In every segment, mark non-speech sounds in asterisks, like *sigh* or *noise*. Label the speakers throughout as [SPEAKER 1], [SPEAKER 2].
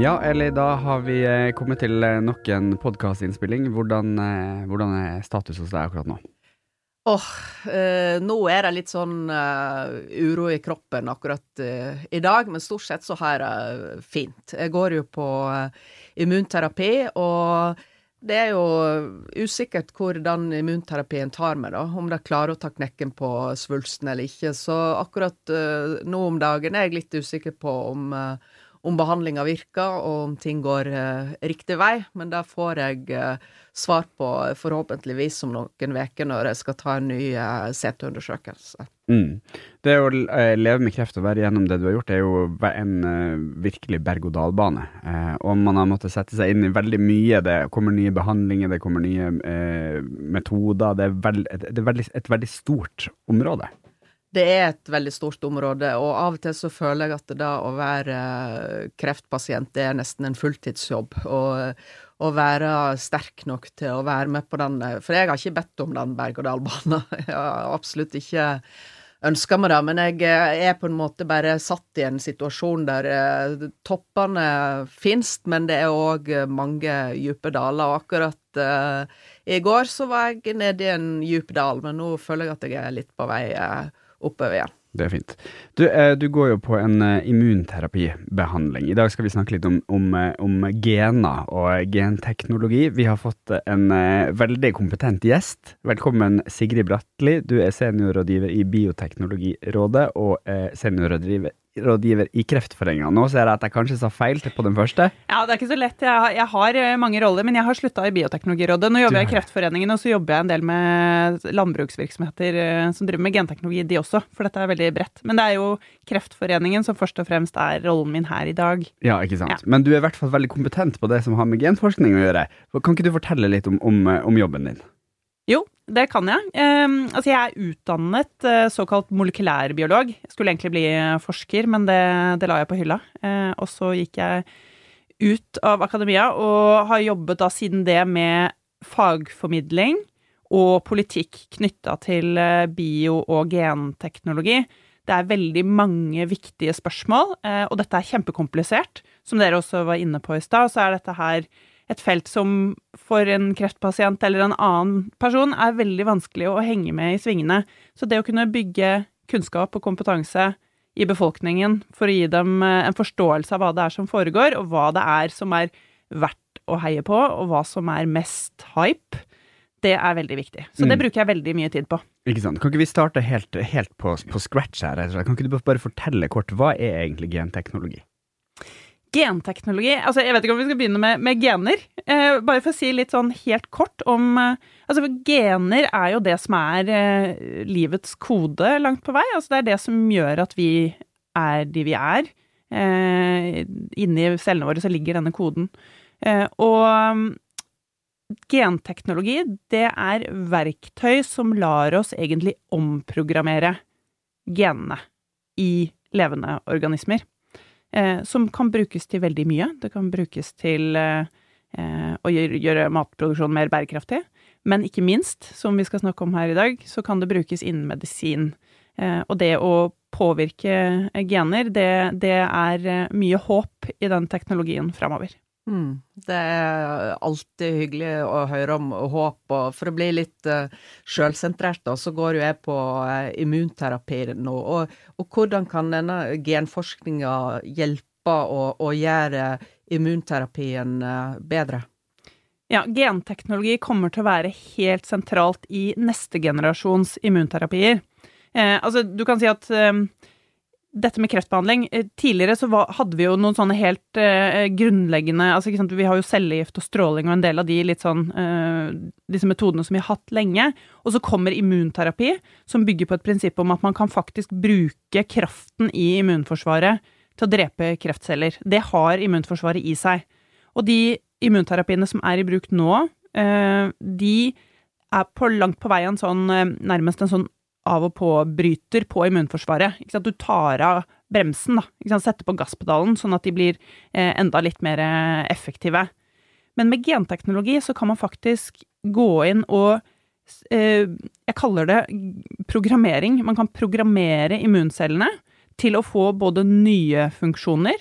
[SPEAKER 1] Ja, Eli, da har vi eh, kommet til eh, nok en podkastinnspilling. Hvordan, eh, hvordan er status hos deg akkurat nå?
[SPEAKER 2] Åh, eh, nå er det litt sånn uh, uro i kroppen akkurat uh, i dag, men stort sett så har jeg det fint. Jeg går jo på immunterapi, og det er jo usikkert hvordan immunterapien tar meg, da. Om de klarer å ta knekken på svulsten eller ikke. Så akkurat nå om dagen er jeg litt usikker på om eh, om behandlinga virker, og om ting går eh, riktig vei. Men det får jeg eh, svar på forhåpentligvis om noen uker når jeg skal ta en ny eh, CT-undersøkelse.
[SPEAKER 1] Mm. Det å eh, leve med kreft og være gjennom det du har gjort, er jo en eh, virkelig berg-og-dal-bane. Eh, og man har måttet sette seg inn i veldig mye. Det kommer nye behandlinger, det kommer nye metoder. Det er, veld, det er veldig, et veldig stort område.
[SPEAKER 2] Det er et veldig stort område, og av og til så føler jeg at det å være eh, kreftpasient, det er nesten en fulltidsjobb. Og å være sterk nok til å være med på den eh, For jeg har ikke bedt om den berg-og-dal-banen. *laughs* Jeg har absolutt ikke ønska meg det, men jeg eh, er på en måte bare satt i en situasjon der eh, toppene finnes, men det er òg mange dype daler. Og akkurat uh, i går så var jeg nede i en dyp dal, men nå føler jeg at jeg er litt på vei eh, oppover igjen.
[SPEAKER 1] Det er fint. Du, eh, du går jo på en eh, immunterapibehandling. I dag skal vi snakke litt om, om, eh, om gener og genteknologi. Vi har fått en veldig kompetent gjest. Velkommen, Sigrid Bratli. Du er seniorrådgiver i Bioteknologirådet og seniorrådgiver rådgiver i Kreftforeninga Nå ser jeg at jeg kanskje sa feil på den første.
[SPEAKER 3] Ja, det er ikke så lett. Jeg har, jeg har eh, mange roller, men jeg har slutta i Bioteknologirådet. Nå jobber jeg i Kreftforeningen, og så jobber jeg en del med landbruksvirksomheter eh, som driver med genteknologi, de også, for dette er veldig bredt. Men det er jo Kreftforeningen som først og fremst er rollen min her i dag.
[SPEAKER 1] Ja, ikke sant.
[SPEAKER 3] Ja.
[SPEAKER 1] Men du er i hvert fall veldig kompetent på det som har med genforskning å gjøre. Kan ikke du fortelle litt om, om, eh, om jobben din?
[SPEAKER 3] Jo, det kan jeg. Eh, altså, jeg er utdannet eh, såkalt molekylærbiolog. Jeg skulle egentlig bli eh, forsker, men det, det la jeg på hylla. Eh, og så gikk jeg ut av akademia og har jobbet da siden det med fagformidling og politikk knytta til bio- og genteknologi. Det er veldig mange viktige spørsmål, og dette er kjempekomplisert. Som dere også var inne på i stad, så er dette her et felt som for en kreftpasient eller en annen person er veldig vanskelig å henge med i svingene. Så det å kunne bygge kunnskap og kompetanse i befolkningen for å gi dem eh, en forståelse av hva det er som foregår, og hva det er som er verdt å heie på, og hva som er mest hype, det er veldig viktig. Så det
[SPEAKER 1] Mm.
[SPEAKER 3] bruker jeg veldig mye tid på.
[SPEAKER 1] Ikke sant? Kan ikke vi starte helt, helt på, på scratch her? Kan ikke du bare fortelle kort, hva er egentlig genteknologi?
[SPEAKER 3] Genteknologi altså Jeg vet ikke om vi skal begynne med, med gener. Eh, bare for å si litt sånn helt kort om eh, Altså, gener er jo det som er eh, livets kode langt på vei. Altså, det er det som gjør at vi er de vi er. Eh, inni cellene våre så ligger denne koden. Eh, og mm, genteknologi, det er verktøy som lar oss egentlig omprogrammere genene i levende organismer eh, som kan brukes til veldig mye. Det kan brukes til eh, eh, å gjøre, gjøre matproduksjon mer bærekraftig. Men ikke minst, som vi skal snakke om her i dag, så kan det brukes innen medisin. Eh, og det å påvirke gener, det, det er eh, mye håp i den teknologien framover.
[SPEAKER 2] Mm. Det er alltid hyggelig å høre om håp, og for å bli litt uh, sjølsentrert, så går jo jeg på uh, immunterapi nå. Og, og hvordan kan denne genforskninga hjelpe å, å gjøre immunterapien uh, bedre?
[SPEAKER 3] Ja, genteknologi kommer til å være helt sentralt i neste generasjons immunterapier. Eh, altså, du kan si at eh, dette med kreftbehandling eh, Tidligere så hadde vi jo noen sånne helt eh, grunnleggende altså, ikke sant, Vi har jo cellegift og stråling og en del av de litt sånn eh, disse metodene som vi har hatt lenge. Og så kommer immunterapi, som bygger på et prinsipp om at man kan faktisk bruke kraften i immunforsvaret til å drepe kreftceller. Det har immunforsvaret i seg. Og de immunterapiene som er i bruk nå, eh, de er på langt på vei en sånn, eh, nærmest en sånn av og på-bryter på immunforsvaret. Ikke sant? Du tar av bremsen, da. Ikke sant? Setter på gasspedalen, sånn at de blir eh, enda litt mer eh, effektive. Men med genteknologi så kan man faktisk gå inn og eh, Jeg kaller det programmering. Man kan programmere immuncellene til å få både nye funksjoner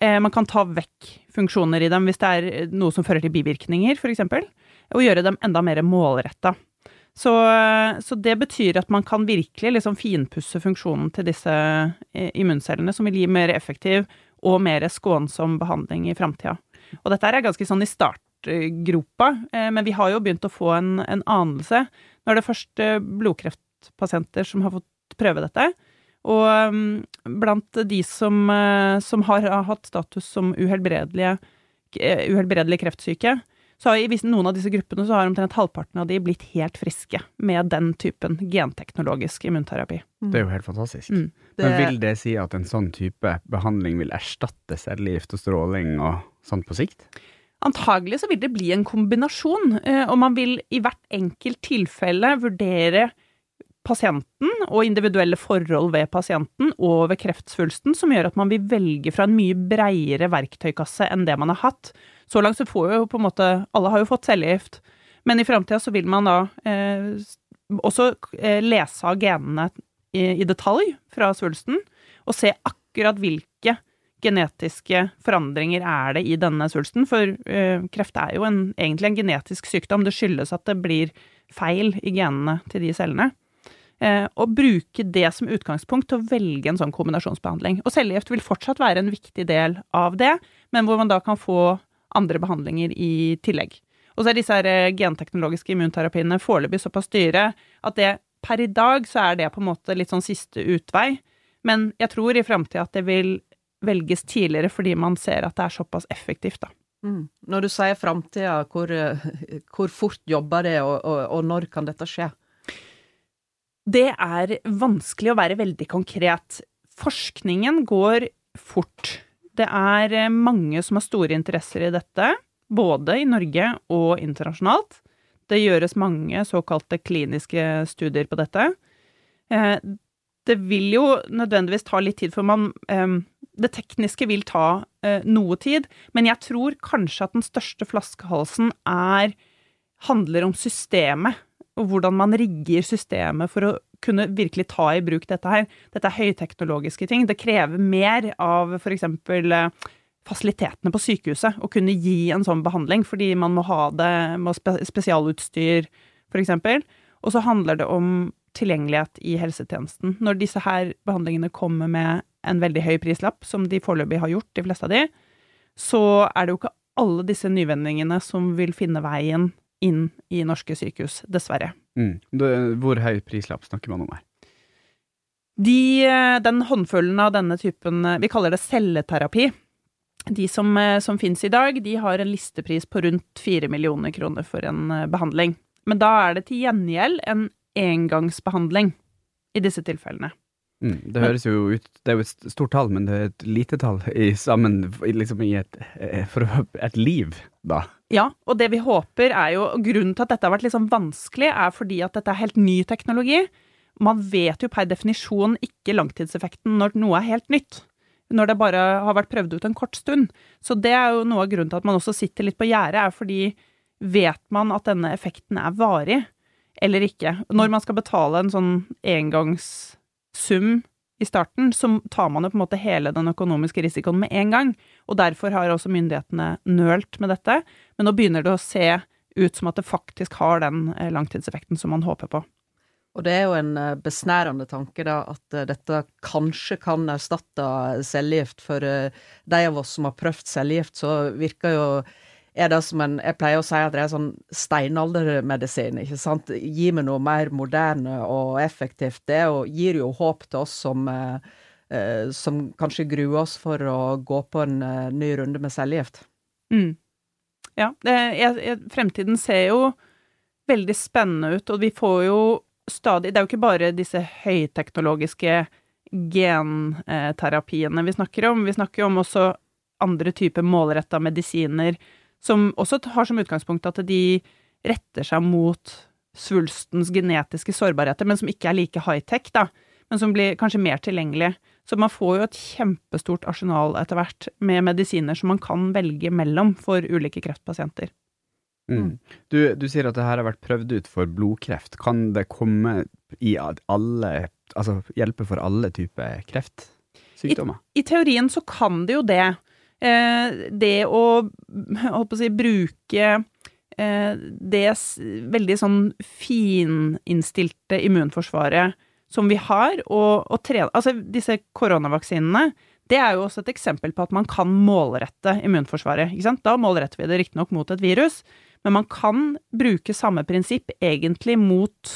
[SPEAKER 3] eh, Man kan ta vekk funksjoner i dem hvis det er noe som fører til bivirkninger, f.eks., og gjøre dem enda mer målretta. Så, så, det betyr at man kan virkelig liksom finpusse funksjonen til disse eh, immuncellene, som vil gi mer effektiv og mer skånsom behandling i framtida. Og dette er ganske sånn i startgropa, eh, men vi har jo begynt å få en, en anelse. Nå er det først blodkreftpasienter som har fått prøve dette. Og um, blant de som, som, har hatt status som uhelbredelige kreftsyke, så har i noen av disse gruppene så har omtrent halvparten av de blitt helt friske med den typen genteknologisk immunterapi.
[SPEAKER 1] Mm. Det er jo helt fantastisk. Mm. Det... Men vil det si at en sånn type behandling vil erstatte cellegift og stråling og sånn på sikt?
[SPEAKER 3] Antagelig så vil det bli en kombinasjon, eh, og man vil i hvert enkelt tilfelle vurdere pasienten og individuelle forhold ved pasienten og ved kreftsvulsten som gjør at man vil velge fra en mye breiere verktøykasse enn det man har hatt. Så langt så får jo på en måte Alle har jo fått cellegift, men i framtida så vil man da eh, også eh, lese av genene i, i, detalj fra svulsten, og se akkurat hvilke genetiske forandringer er det i denne svulsten. For eh, kreft er jo en, egentlig en genetisk sykdom. Det skyldes at det blir feil i genene til de cellene. Eh, og bruke det som utgangspunkt til å velge en sånn kombinasjonsbehandling. Og cellegift vil fortsatt være en viktig del av det, men hvor man da kan få andre behandlinger i tillegg. Og så er disse her eh, genteknologiske immunterapiene foreløpig såpass dyre at det per i dag så er det på en måte litt sånn siste utvei. Men jeg tror i framtida at det vil velges tidligere fordi man ser at det er såpass effektivt, da.
[SPEAKER 2] Mm. Når du sier framtida, hvor, eh, hvor, fort jobber det, og, og, og når kan dette skje?
[SPEAKER 3] Det er vanskelig å være veldig konkret. Forskningen går fort. Det er eh, mange som har store interesser i dette, både i Norge og internasjonalt. Det gjøres mange såkalte kliniske studier på dette. Eh, det vil jo nødvendigvis ta litt tid, for man eh, Det tekniske vil ta noe tid, men jeg tror kanskje at den største flaskehalsen er handler om systemet og hvordan man rigger systemet for å kunne virkelig ta i bruk dette her. Dette er høyteknologiske ting. Det krever mer av f.eks. Eh, fasilitetene på sykehuset å kunne gi en sånn behandling, fordi man må ha det med spesialutstyr, f.eks. Og så handler det om tilgjengelighet i helsetjenesten. Når disse her behandlingene kommer med en veldig høy prislapp, som de foreløpig har gjort, de fleste av de, så er det jo ikke alle disse nyvendingene som vil finne veien inn i norske sykehus, dessverre.
[SPEAKER 1] Mm. Hvor høy prislapp snakker man om her?
[SPEAKER 3] De, eh, den håndfølgen av denne typen, eh, vi kaller det celleterapi, de som, eh, som finnes i dag, de har en listepris på rundt fire millioner kroner for en behandling. Men da er det til gjengjeld en engangsbehandling i disse tilfellene.
[SPEAKER 1] Mm, det høres jo ut Det er jo et stort tall, men det er et lite tall i sammen liksom i et, for et liv, da.
[SPEAKER 3] Ja, og det vi håper er jo Grunnen til at dette har vært litt sånn vanskelig, er fordi at dette er helt ny teknologi. Man vet jo per definisjon ikke langtidseffekten når noe er helt nytt. Når det bare har vært prøvd ut en kort stund. Så det er jo noe av grunnen til at man også sitter litt på gjerdet, er fordi vet man at denne effekten er varig eller ikke? Når man skal betale en sånn engangssum i starten, så tar man jo på en måte hele den økonomiske risikoen med en gang. Og derfor har også myndighetene nølt med dette. Men nå begynner det å se ut som at det faktisk har den eh, langtidseffekten som man håper på.
[SPEAKER 2] Og det er jo en eh, besnærende tanke, da, at eh, dette kanskje kan erstatte cellegift. For de av oss som har prøvd cellegift, så virker jo er det som en Jeg pleier å si at det er sånn steinaldermedisin, ikke sant. Gi meg noe mer moderne og effektivt. Det og gir jo håp til oss som, eh, eh, som kanskje gruer oss for å gå på en eh, ny runde med cellegift.
[SPEAKER 3] Mm. Ja, det, jeg, jeg, fremtiden ser jo veldig spennende ut, og vi får jo stadig Det er jo ikke bare disse høyteknologiske genterapiene vi snakker om, vi snakker jo om også andre typer målretta medisiner som også har som utgangspunkt at de retter seg mot svulstens genetiske sårbarheter, men som ikke er like high-tech, da, men som blir kanskje mer tilgjengelig. Så man får jo et kjempestort arsenal etter hvert med medisiner som man kan velge mellom for ulike kreftpasienter.
[SPEAKER 1] Mm. Du, du, sier at det her har vært prøvd ut for blodkreft. Kan det komme i alle Altså hjelpe for alle typer kreftsykdommer?
[SPEAKER 3] I, I teorien så kan det jo det. Eh, det å, å si, bruke eh, det veldig sånn fininnstilte immunforsvaret som vi har, og, og trene Altså, disse koronavaksinene, det er jo også et eksempel på at man kan målrette immunforsvaret. ikke sant? Da målretter vi det riktignok mot et virus, men man kan bruke samme prinsipp egentlig mot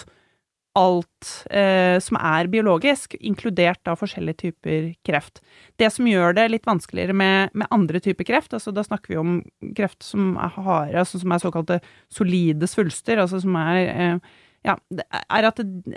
[SPEAKER 3] alt eh, som er biologisk, inkludert da forskjellige typer kreft. Det som gjør det litt vanskeligere med, med andre typer kreft, altså da snakker vi om kreft som er harde, altså som er såkalte solide svulster, altså som er eh, Ja, er at det,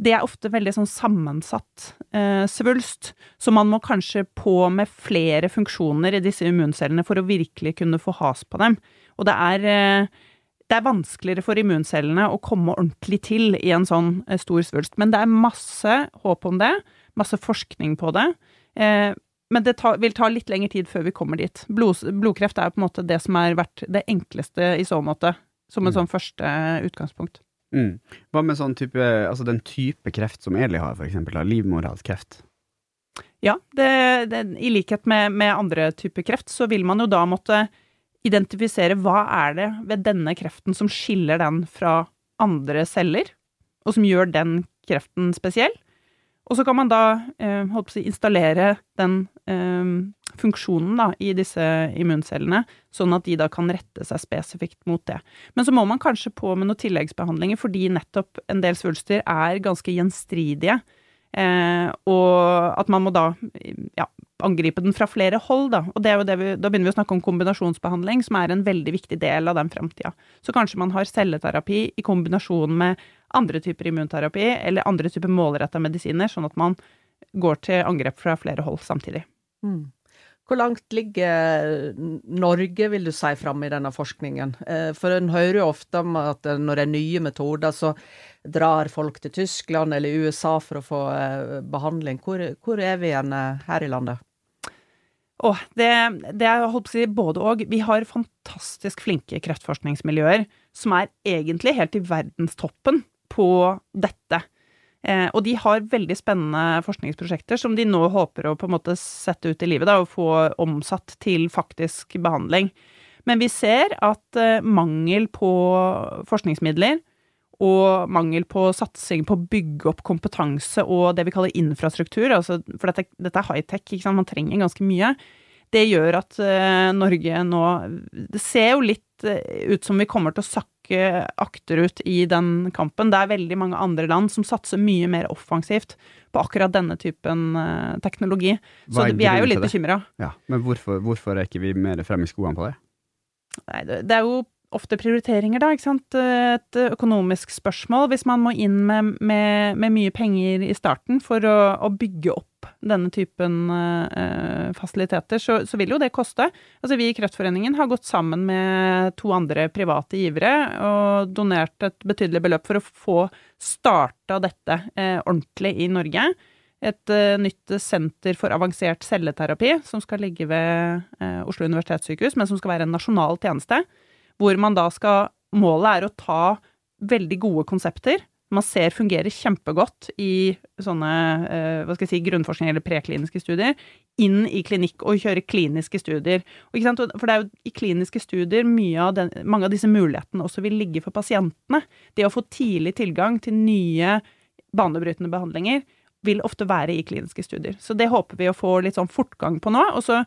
[SPEAKER 3] det er ofte veldig sånn sammensatt eh, svulst, så man må kanskje på med flere funksjoner i disse immuncellene for å virkelig kunne få has på dem. Og det er, eh, det er vanskeligere for immuncellene å komme ordentlig til i en sånn eh, stor svulst. Men det er masse håp om det, masse forskning på det. Eh, men det ta, vil ta litt lengre tid før vi kommer dit. Blod, blodkreft er på en måte det som har vært det enkleste i så måte, som en
[SPEAKER 1] Mm.
[SPEAKER 3] sånn første utgangspunkt.
[SPEAKER 1] Mm. Hva med sånn type, altså den type kreft som Eli har, for eksempel, livmorhalskreft?
[SPEAKER 3] Ja, det, det, i likhet med, med andre typer kreft, så vil man jo da måtte identifisere hva er det ved denne kreften som skiller den fra andre celler, og som gjør den kreften spesiell. Og så kan man da eh, si, installere den eh, funksjonen da, i disse immuncellene, sånn at de da kan rette seg spesifikt mot det. Men så må man kanskje på med noen tilleggsbehandlinger, fordi nettopp en del svulster er ganske gjenstridige. Eh, og at man må da ja, angripe den fra flere hold, da. Og det er jo det vi, da begynner vi å snakke om kombinasjonsbehandling, som er en veldig viktig del av den framtida. Så kanskje man har celleterapi i kombinasjon med andre typer immunterapi, eller andre typer målretta medisiner, sånn at man går til angrep fra flere hold samtidig.
[SPEAKER 2] Mm. Hvor langt ligger Norge, vil du si, fram i denne forskningen? Eh, For en hører jo ofte om at eh, når det er nye metoder, så drar folk til Tyskland eller USA for å få eh, behandling. Hvor, hvor er vi igjen her i landet?
[SPEAKER 3] Åh, det, det er holdt på å si både og. Vi har fantastisk flinke kreftforskningsmiljøer som er egentlig helt i verdenstoppen på dette. Eh, og de har veldig spennende forskningsprosjekter som de nå håper å på en måte sette ut i livet da, og få omsatt til faktisk behandling. Men vi ser at eh, mangel på forskningsmidler og mangel på satsing på å bygge opp kompetanse og det vi kaller infrastruktur, altså, for dette, dette er high-tech, man trenger ganske mye, det gjør at eh, Norge nå Det ser jo litt ut som vi kommer til å sakke akterut i den kampen. Det er veldig mange andre land som satser mye mer offensivt på akkurat denne typen eh, teknologi. Så vi er jo litt bekymra.
[SPEAKER 1] Ja, men hvorfor, hvorfor er ikke vi mer fremme i skoene på det?
[SPEAKER 3] Nei, det det er jo ofte prioriteringer, da, ikke sant. Et økonomisk spørsmål. Hvis man må inn med, med, med mye penger i starten for å, å bygge opp denne typen uh, fasiliteter, så, så vil jo det koste. Altså, vi i Kreftforeningen har gått sammen med to andre private givere og donert et betydelig beløp for å få starta dette uh, ordentlig i Norge. Et uh, nytt senter for avansert celleterapi som skal ligge ved eh, Oslo universitetssykehus, men som skal være en nasjonal tjeneste hvor man da skal Målet er å ta veldig gode konsepter man ser fungerer kjempegodt i sånne eh, hva skal jeg si, grunnforskning eller prekliniske studier, inn i klinikk og kjøre kliniske studier. For det er jo i kliniske studier av den, mange av disse mulighetene også vil ligge for pasientene. Det å få tidlig tilgang til nye banebrytende behandlinger vil ofte være i kliniske studier. Så det håper vi å få litt sånn fortgang på nå. Og så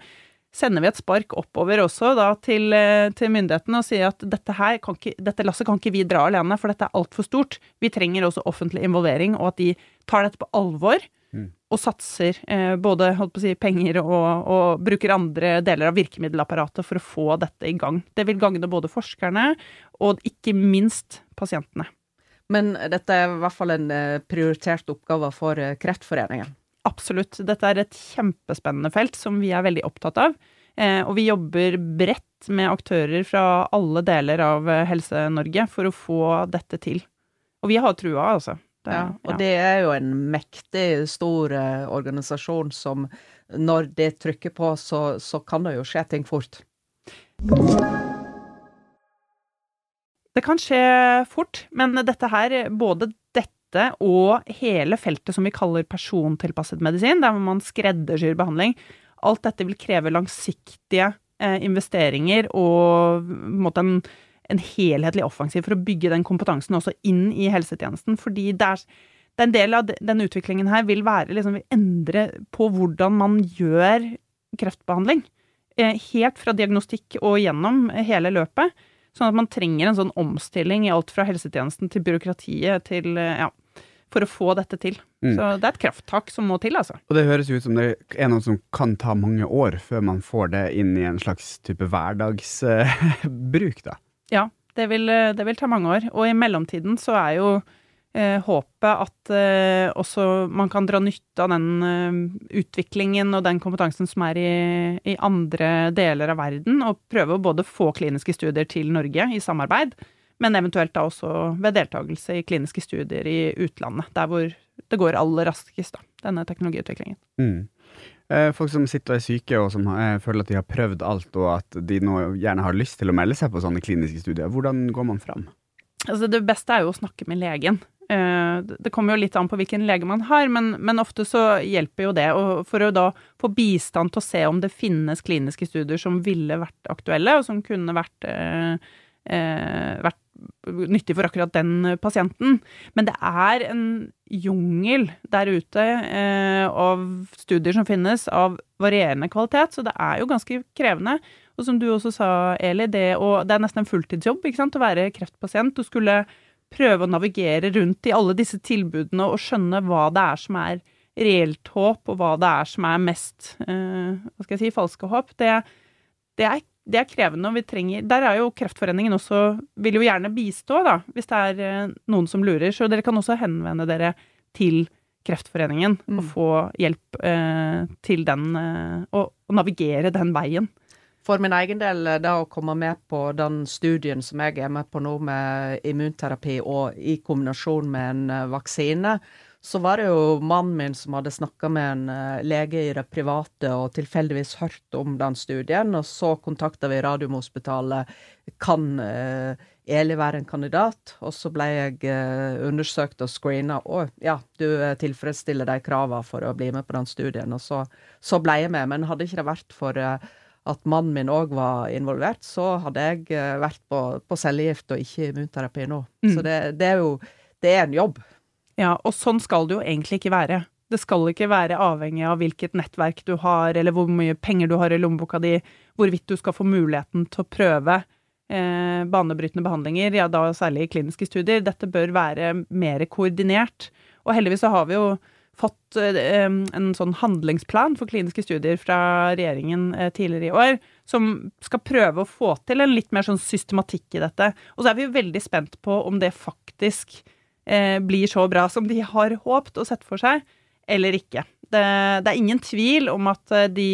[SPEAKER 3] sender vi et spark oppover også da til, eh, til myndighetene og sier at dette her kan ikke, dette lasset kan ikke vi dra alene, for dette er altfor stort. Vi trenger også offentlig involvering, og at de tar dette på alvor.
[SPEAKER 1] Mm.
[SPEAKER 3] Og satser eh, både holdt på å si, penger og, og bruker andre deler av virkemiddelapparatet for å få dette i gang. Det vil gagne både forskerne og ikke minst pasientene.
[SPEAKER 2] Men dette er i hvert fall en eh, prioritert oppgave for eh, Kreftforeningen.
[SPEAKER 3] Absolutt. Dette er et kjempespennende felt som vi er veldig opptatt av. Eh, og vi jobber bredt med aktører fra alle deler av eh, Helse-Norge for å få dette til. Og vi har trua, altså. Det,
[SPEAKER 2] Ja, og
[SPEAKER 3] ja.
[SPEAKER 2] det er jo en mektig stor eh, organisasjon som når det trykker på, så, så kan det jo skje ting fort.
[SPEAKER 3] Det kan skje fort, men dette her, både dette og hele feltet som vi kaller persontilpasset medisin, der man skreddersyr behandling, alt dette vil kreve langsiktige eh, investeringer og en, en, helhetlig offensiv for å bygge den kompetansen også inn i helsetjenesten. Fordi det er, det er del av denne utviklingen her vil være liksom vil endre på hvordan man gjør kreftbehandling. Eh, helt fra diagnostikk og gjennom hele løpet. Sånn at man trenger en sånn omstilling i alt fra helsetjenesten til byråkratiet til ja, for å få dette til. Mm. Så det er et krafttak som må til, altså.
[SPEAKER 1] Og det høres ut som det er noe som kan ta mange år før man får det inn i en slags type hverdagsbruk, uh, da.
[SPEAKER 3] Ja, det vil, det vil, ta mange år. Og i mellomtiden så er jo eh, håpet at eh, også man kan dra nytte av den eh, utviklingen og den kompetansen som er i, i, andre deler av verden, og prøve å både få kliniske studier til Norge i samarbeid, men eventuelt da også ved deltakelse i kliniske studier i utlandet, der hvor det går aller raskest, da, denne teknologiutviklingen.
[SPEAKER 1] Mm. Eh, folk som sitter og er syke og som føler at de har prøvd alt, og at de nå gjerne har lyst til å melde seg på sånne kliniske studier, hvordan går man fram?
[SPEAKER 3] Altså det beste er jo å snakke med legen. Eh, det kommer jo litt an på hvilken lege man har, men, men ofte så hjelper jo det. Og for å da få bistand til å se om det finnes kliniske studier som ville vært aktuelle, og som kunne vært, eh, eh vært nyttig for akkurat den pasienten. Men det er en jungel der ute eh, av studier som finnes, av varierende kvalitet, så det er jo ganske krevende. Og som du også sa, Eli, det, å, det er nesten en fulltidsjobb sant, å være kreftpasient. Du skulle prøve å navigere rundt i alle disse tilbudene og skjønne hva det er som er reelt håp, og hva det er som er mest eh, hva skal jeg si, falske håp. Det, det er det er krevende, og vi trenger Der er jo Kreftforeningen også Vil jo gjerne bistå, da, hvis det er eh, noen som lurer. Så dere kan også henvende dere til Kreftforeningen mm. og få hjelp eh, til den eh, og, og, navigere den veien.
[SPEAKER 2] For min egen del, det å komme med på den studien som jeg er med på nå, med immunterapi og i kombinasjon med en eh, vaksine, så var det jo mannen min som hadde snakka med en uh, lege i det private og tilfeldigvis hørt om den studien, og så kontakta vi Radiumhospitalet. Kan uh, Eli være en kandidat? Og så ble jeg uh, undersøkt og screena. Å ja, du tilfredsstiller de krava for å bli med på den studien. Og så, så ble jeg med. Men hadde ikke det vært for at mannen min òg var involvert, så hadde jeg vært på, på cellegift og ikke immunterapi nå. Mm. Så det, det er jo det er en jobb.
[SPEAKER 3] Ja, og sånn skal det jo egentlig ikke være. Det skal ikke være avhengig av hvilket nettverk du har, eller hvor mye penger du har i lommeboka di, hvorvidt du skal få muligheten til å prøve eh, banebrytende behandlinger, ja da særlig i kliniske studier. Dette bør være mer koordinert. Og heldigvis så har vi jo fått eh, en sånn handlingsplan for kliniske studier fra regjeringen eh, tidligere i år, som skal prøve å få til en litt mer sånn systematikk i dette. Og så er vi jo veldig spent på om det faktisk eh, blir så bra som de har håpt og sett for seg, eller ikke. Det, det er ingen tvil om at eh, de,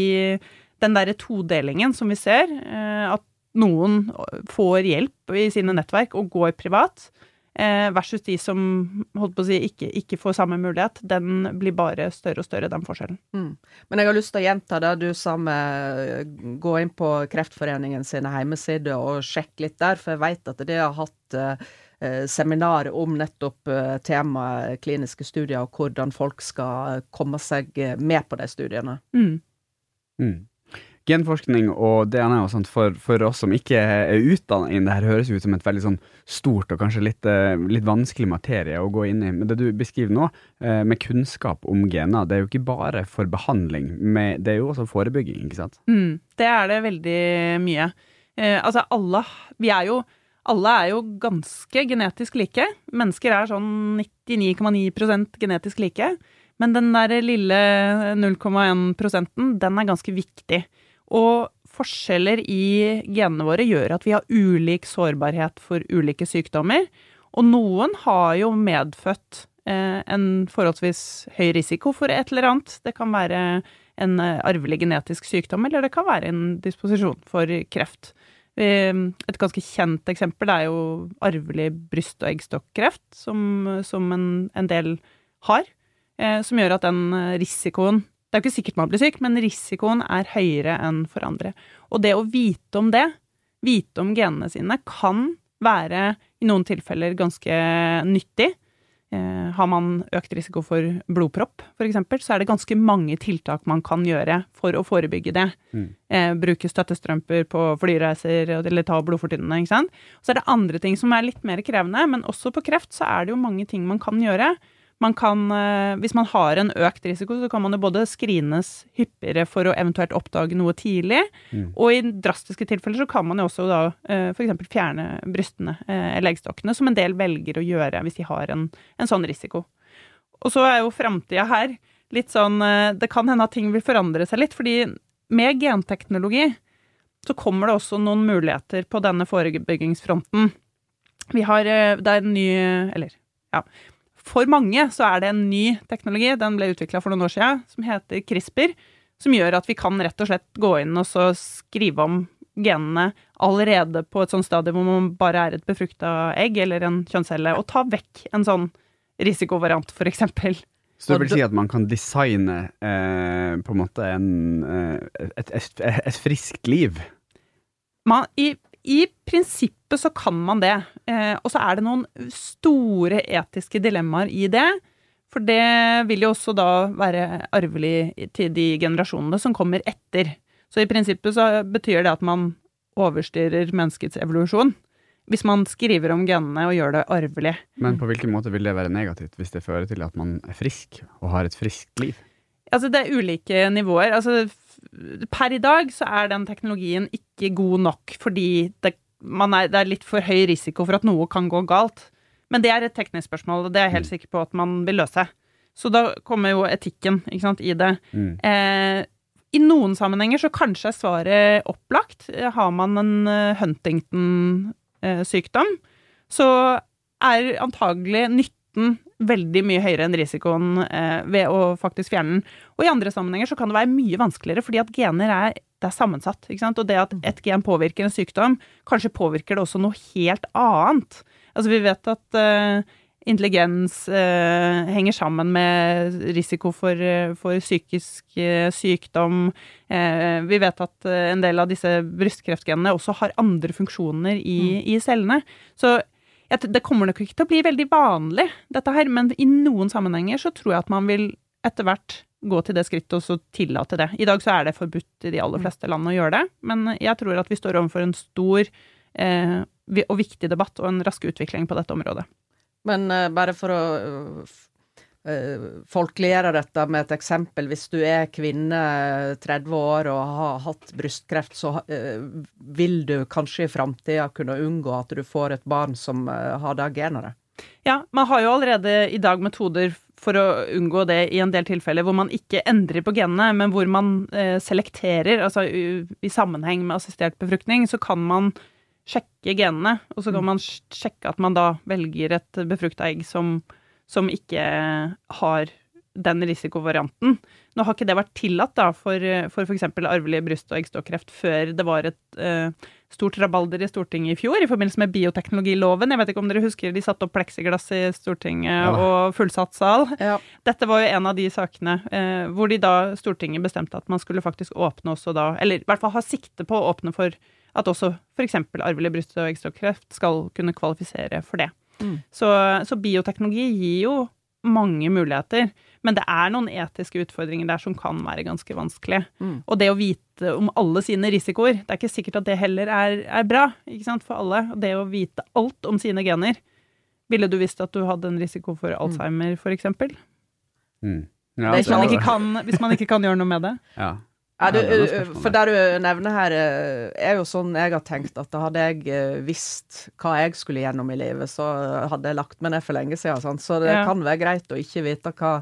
[SPEAKER 3] den derre todelingen som vi ser, eh, at noen får hjelp i sine nettverk og går privat, eh, versus de som holdt på å si, ikke, ikke, får samme mulighet, den blir bare større og større, den forskjellen. Mm.
[SPEAKER 2] Men jeg har lyst til å gjenta det du sa med gå inn på Kreftforeningen sine hjemmesider og sjekke litt der, for jeg vet at det har hatt Eh, seminar om nettopp eh, temaet kliniske studier, og hvordan folk skal komme seg eh, med på de studiene. Mm.
[SPEAKER 1] Mm. Genforskning og DNA og sånt for, for oss som ikke er utdannet innen det her, høres ut som et veldig sånn stort og kanskje litt, litt, vanskelig materie å gå inn i. Men det du beskriver nå, med kunnskap om gener, det er jo ikke bare for behandling, men det er jo også forebygging, ikke sant?
[SPEAKER 3] Mm, det er det veldig mye. Eh, altså alle Vi er jo alle er jo ganske genetisk like. Mennesker er sånn 99,9% genetisk like. Men den der lille 0,1 prosenten, den er ganske viktig. Og forskjeller i genene våre gjør at vi har ulik sårbarhet for ulike sykdommer. Og noen har jo medfødt eh, en forholdsvis høy risiko for et eller annet. Det kan være en eh, arvelig genetisk sykdom, eller det kan være en disposisjon for kreft. Et ganske kjent eksempel er jo arvelig bryst- og eggstokkreft, som, som en, en, del har. Eh, som gjør at den risikoen Det er jo ikke sikkert man blir syk, men risikoen er høyere enn for andre. Og det å vite om det, vite om genene sine, kan være i noen tilfeller ganske nyttig. Eh, har man økt risiko for blodpropp, f.eks., så er det ganske mange tiltak man kan gjøre for å forebygge det.
[SPEAKER 1] Mm.
[SPEAKER 3] Eh, bruke støttestrømper på flyreiser eller ta blodfortynnende. ikke sant? Så er det andre ting som er litt mer krevende, men også på kreft så er det jo mange ting man kan gjøre. Man kan, eh, hvis man har en økt risiko, så kan man jo både screenes hyppigere for å eventuelt oppdage noe tidlig,
[SPEAKER 1] Mm.
[SPEAKER 3] og i drastiske tilfeller så kan man jo også da f.eks. fjerne brystene eh, eller eggstokkene, som en del velger å gjøre hvis de har en, en sånn risiko. Og så er jo framtida her litt sånn eh, Det kan hende at ting vil forandre seg litt, fordi med genteknologi så kommer det også noen muligheter på denne forebyggingsfronten. Vi har eh, Det er en ny Eller, ja. For mange så er det en ny teknologi, den ble utvikla for noen år siden, som heter CRISPR, som gjør at vi kan rett og slett gå inn og så skrive om genene allerede på et sånt stadium hvor man bare er et befrukta egg eller en kjønnscelle, og ta vekk en sånn risikovariant, for eksempel.
[SPEAKER 1] Så det vil si at man kan designe eh, på en måte en, eh, et, et, et friskt liv?
[SPEAKER 3] Man, i, I prinsippet så kan man det. Eh, og så er det noen store etiske dilemmaer i det. For det vil jo også da være arvelig til de generasjonene som kommer etter. Så i prinsippet så betyr det at man overstyrer menneskets evolusjon. Hvis man skriver om genene og gjør det arvelig.
[SPEAKER 1] Men på hvilken måte vil det være negativt hvis det fører til at man er frisk og har et friskt liv?
[SPEAKER 3] Altså, det er ulike nivåer. Altså, per i dag så er den teknologien ikke god nok fordi det, man er, det er litt for høy risiko for at noe kan gå galt. Men det er et teknisk spørsmål, og det er jeg helt sikker på at man vil løse. Så da kommer jo etikken ikke sant, i det.
[SPEAKER 1] Mm.
[SPEAKER 3] Eh, I noen sammenhenger så kanskje er svaret opplagt. Eh, Har man en eh, Huntington-sykdom, så er antagelig nytten veldig mye høyere enn risikoen eh, ved å faktisk fjerne den. Og i andre sammenhenger så kan det være mye vanskeligere, fordi at gener er, er sammensatt. ikke sant? Og det at et gen påvirker en sykdom, kanskje påvirker det også noe helt annet. Altså vi vet at eh, intelligens eh, henger sammen med risiko for, eh, for psykisk eh, sykdom. Eh, vi vet at en del av disse brystkreftgenene også har andre funksjoner i, i cellene. Så det kommer nok ikke til å bli veldig vanlig, dette her, men i noen sammenhenger så tror jeg at man vil etter hvert gå til det skrittet og så tillate det. I dag så er det forbudt i de aller fleste land å gjøre det, men jeg tror at vi står overfor en stor eh, og viktig debatt og en rask utvikling på dette området.
[SPEAKER 2] Men eh, bare for å øh, f- øh, folkeliggjøre dette med et eksempel. Hvis du er kvinne, øh, 30 år og har hatt brystkreft, så øh, vil du kanskje i framtida kunne unngå at du får et barn som har det genet.
[SPEAKER 3] Ja, man har jo allerede i dag metoder for å unngå det i en del tilfeller hvor man ikke endrer på genene, men hvor man eh, selekterer, altså i sammenheng med assistert befruktning, så kan man sjekke genene, og så kan man sjekke at man da velger et befrukta egg som, som ikke har den risikovarianten. Nå har ikke det vært tillatt da, for, for f.eks. arvelig bryst- og eggstokkreft før det var et uh, stort rabalder i Stortinget i fjor i forbindelse med bioteknologiloven. Jeg vet ikke om dere husker de satte opp pleksiglass i Stortinget
[SPEAKER 1] Ja
[SPEAKER 3] og fullsatt sal.
[SPEAKER 2] Ja.
[SPEAKER 3] Dette var jo en av de sakene uh, hvor de da Stortinget bestemte at man skulle faktisk åpne også da, eller i hvert fall ha sikte på å åpne for at også f.eks. arvelig bryst- og eggstokkreft skal kunne kvalifisere for det.
[SPEAKER 2] Mm.
[SPEAKER 3] Så, så bioteknologi gir jo mange muligheter, men det er noen etiske utfordringer der som kan være ganske vanskelig.
[SPEAKER 2] Mm.
[SPEAKER 3] Og det å vite om alle sine risikoer, det er ikke sikkert at det heller er, er bra ikke sant, for alle. Og det å vite alt om sine gener. Ville du visst at du hadde en risiko for Alzheimer, for eksempel?
[SPEAKER 1] Mm. Ja,
[SPEAKER 3] Hvis man,
[SPEAKER 2] ikke
[SPEAKER 3] ikke kan, hvis man ikke kan gjøre noe med det?
[SPEAKER 1] Ja.
[SPEAKER 2] Ja, du,
[SPEAKER 1] spørsmål
[SPEAKER 2] for det du nevner her, øh, er jo sånn jeg har tenkt at hadde jeg øh, visst hva jeg skulle gjennom i livet, så hadde jeg lagt meg ned for lenge siden. Sant? Så det
[SPEAKER 3] Ja.
[SPEAKER 2] kan være greit å ikke vite hva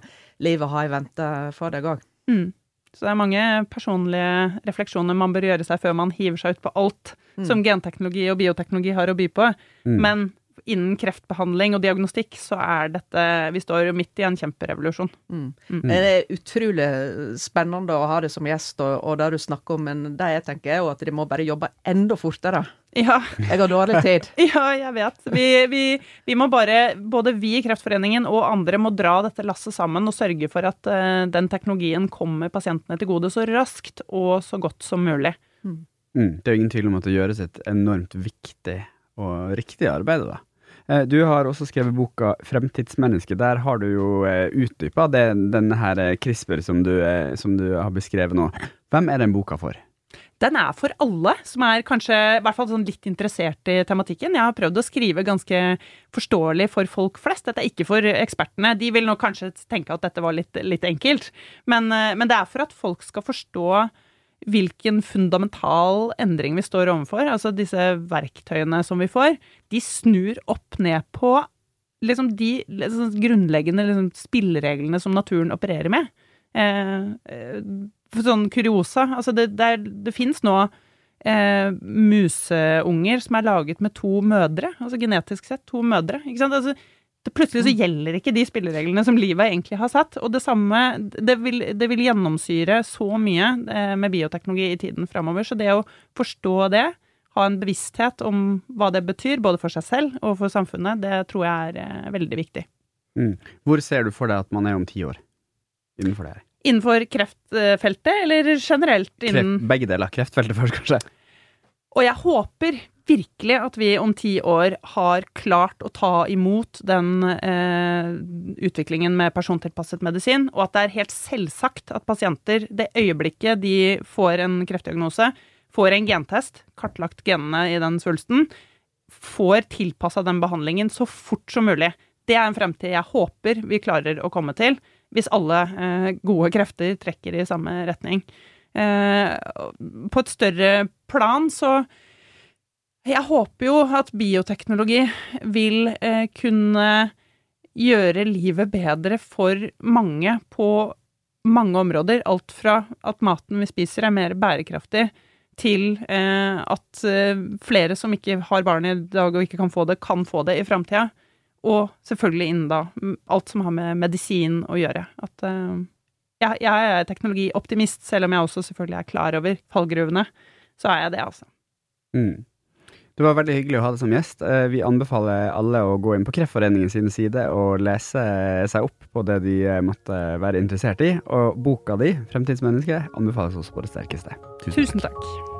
[SPEAKER 2] livet har i vente for deg òg.
[SPEAKER 3] Mm. Så det er mange personlige refleksjoner man bør gjøre seg før man hiver seg ut på alt som genteknologi og bioteknologi har å by på.
[SPEAKER 1] Mm.
[SPEAKER 3] Men innen kreftbehandling og diagnostikk så er dette Vi står jo midt i en kjemperevolusjon.
[SPEAKER 2] Mm.
[SPEAKER 3] Mm.
[SPEAKER 2] Det er utrolig spennende å ha deg som gjest, og, og det du snakker om, men det jeg tenker er jo at de må bare jobbe enda fortere.
[SPEAKER 3] Ja,
[SPEAKER 2] Jeg har dårlig tid. *laughs*
[SPEAKER 3] ja jeg vet. Vi, vi, vi må bare, både vi i Kreftforeningen og andre, må dra dette lasset sammen og sørge for at uh, den teknologien kommer pasientene til gode så raskt og så godt som mulig.
[SPEAKER 1] Mm. Det er jo ingen tvil om at det gjøres et enormt viktig og riktig arbeid, da. Eh, Du har også skrevet boka 'Fremtidsmenneske'. Der har du jo eh, utdypa denne her eh, CRISPR som du, som du har beskrevet nå. Hvem er den boka for?
[SPEAKER 3] Den er for alle som er kanskje i hvert fall sånn litt interessert i tematikken. Jeg har prøvd å skrive ganske forståelig for folk flest. Dette er ikke for ekspertene. De vil nok kanskje tenke at dette var litt, litt enkelt. Men, men det er for at folk skal forstå hvilken fundamental endring vi står overfor. Altså disse verktøyene som vi får, de snur opp ned på liksom de liksom grunnleggende liksom spillereglene som naturen opererer med. Eh, eh, sånn kuriosa Altså, det, det, det fins nå eh, museunger som er laget med to mødre, altså genetisk sett to mødre. Ikke sant? Altså, plutselig så gjelder ikke de spillereglene som livet egentlig har satt. Og det samme Det vil, det vil gjennomsyre så mye eh, med bioteknologi i tiden framover. Så det å forstå det, ha en bevissthet om hva det betyr, både for seg selv og for samfunnet, det tror jeg er eh, veldig viktig.
[SPEAKER 1] Mm. Hvor ser du for deg at man er om ti år innenfor det her?
[SPEAKER 3] Innenfor kreftfeltet, eller generelt innen
[SPEAKER 1] Kreft, begge deler. Kreftfeltet først, kanskje.
[SPEAKER 3] Og jeg håper virkelig at vi om ti år har klart å ta imot den eh, utviklingen med persontilpasset medisin, og at det er helt selvsagt at pasienter, det øyeblikket de får en kreftdiagnose, får en gentest, kartlagt genene i den svulsten, får tilpassa den behandlingen så fort som mulig. Det er en fremtid jeg håper vi klarer å komme til, hvis alle eh, gode krefter trekker i samme retning. Eh, på et større plan så Jeg håper jo at bioteknologi vil eh, kunne gjøre livet bedre for mange på mange områder. Alt fra at maten vi spiser er mer bærekraftig, til eh, at eh, flere som ikke har barn i dag og ikke kan få det, kan få det i framtida. Og selvfølgelig innen da alt som har med medisin å gjøre. At eh, jeg, jeg er teknologioptimist, selv om jeg også selvfølgelig er klar over fallgruvene. Så er jeg det, altså.
[SPEAKER 1] Mm. Det var veldig hyggelig å ha deg som gjest. Eh, Vi anbefaler alle å gå inn på Kreftforeningen sine sider og lese seg opp på det de eh, måtte være interessert i. Og boka di, 'Fremtidsmenneske', anbefales også på det sterkeste.
[SPEAKER 3] Tusen takk.